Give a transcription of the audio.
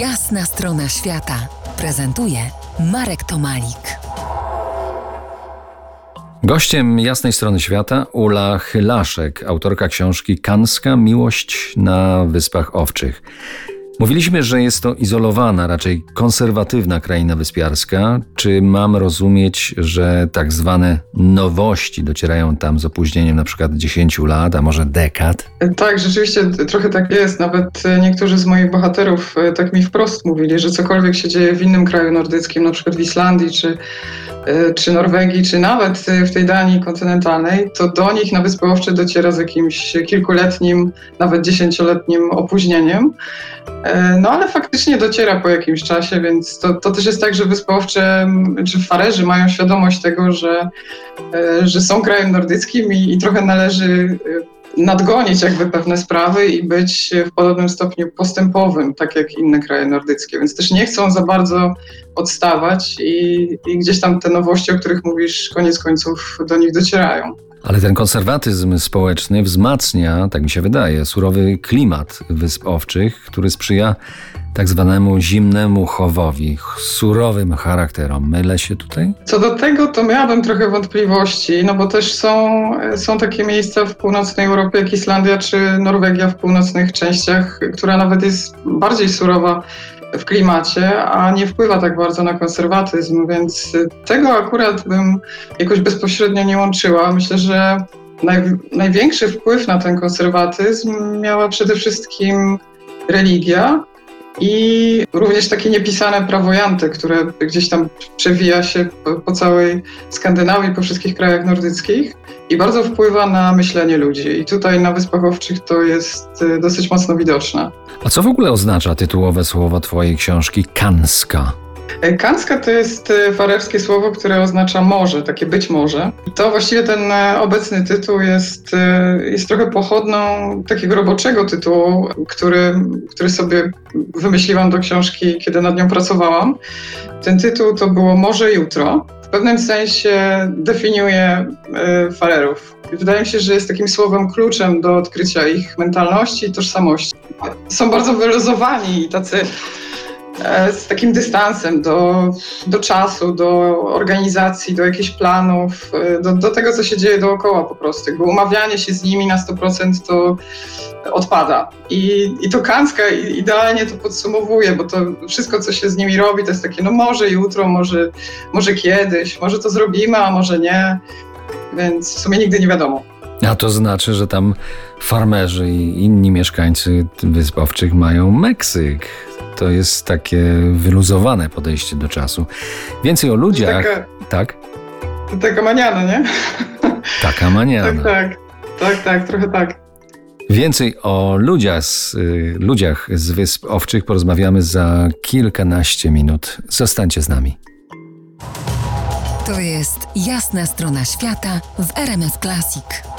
Jasna strona świata prezentuje Marek Tomalik. Gościem jasnej strony świata Ula Chylaszek, autorka książki Kanska Miłość na Wyspach Owczych. Mówiliśmy, że jest to izolowana, raczej konserwatywna kraina wyspiarska. Czy mam rozumieć, że tak zwane nowości docierają tam z opóźnieniem na przykład 10 lat, a może dekad? Tak, rzeczywiście trochę tak jest. Nawet niektórzy z moich bohaterów e, tak mi wprost mówili, że cokolwiek się dzieje w innym kraju nordyckim, na przykład w Islandii czy czy Norwegii, czy nawet w tej Danii kontynentalnej, to do nich na Wyspy Owcze dociera z jakimś kilkuletnim, nawet dziesięcioletnim opóźnieniem. E, no ale faktycznie dociera po jakimś czasie, więc to, to też jest tak, że wyspowcze czy farerzy mają świadomość tego, że, e, że są krajem nordyckim i, i trochę należy e, nadgonić jakby pewne sprawy i być w podobnym stopniu postępowym, tak jak inne kraje nordyckie, więc też nie chcą za bardzo odstawać i, i gdzieś tam te nowości, o których mówisz, koniec końców do nich docierają. Ale ten konserwatyzm społeczny wzmacnia, tak mi się wydaje, surowy klimat Wysp Owczych, który sprzyja tak zwanemu zimnemu chowowi, surowym charakterom. Mylę się tutaj? Co do tego, to miałabym trochę wątpliwości, no bo też są, są takie miejsca w północnej Europie, jak Islandia czy Norwegia w północnych częściach, która nawet jest bardziej surowa w klimacie, a nie wpływa tak bardzo na konserwatyzm, więc tego akurat bym jakoś bezpośrednio nie łączyła. Myślę, że naj, największy wpływ na ten konserwatyzm miała przede wszystkim religia, i również takie niepisane prawo janty, które gdzieś tam przewija się po, po, całej Skandynawii, po wszystkich krajach nordyckich i bardzo wpływa na myślenie ludzi. I tutaj na Wyspach Owczych to jest y, dosyć mocno widoczne. A co w ogóle oznacza tytułowe słowo Twojej książki Kanska? E, Kanska to jest e, farerskie słowo, które oznacza morze, takie być może. To właściwie ten e, obecny tytuł jest, jest trochę pochodną takiego roboczego tytułu, który, który sobie wymyśliłam do książki, kiedy nad nią pracowałam. Ten tytuł to było Morze Jutro. W pewnym sensie definiuje farerów. Wydaje mi się, że jest takim słowem kluczem do odkrycia ich mentalności i tożsamości. Są bardzo wyluzowani i tacy z takim dystansem do, do czasu, do organizacji, do jakichś planów, e, do, do tego, co się dzieje dookoła po prostu. Jakby umawianie się z nimi na 100% to odpada. I, i to Kanska idealnie to podsumowuje, bo to wszystko, co się z nimi robi, to jest takie, no może jutro, może, może kiedyś, może to zrobimy, a może nie. Więc w sumie nigdy nie wiadomo. A to znaczy, że tam farmerzy i inni mieszkańcy Wysp Owczych mają Meksyk to jest takie wyluzowane podejście do czasu. Więcej o ludziach. Taka, tak? Taka maniana, nie? Taka maniana. tak, tak. Tak, tak, trochę tak. Więcej o ludziach z, y, ludziach z Wysp Owczych porozmawiamy za kilkanaście minut. Zostańcie z nami. To jest jasna strona świata w RMS Classic.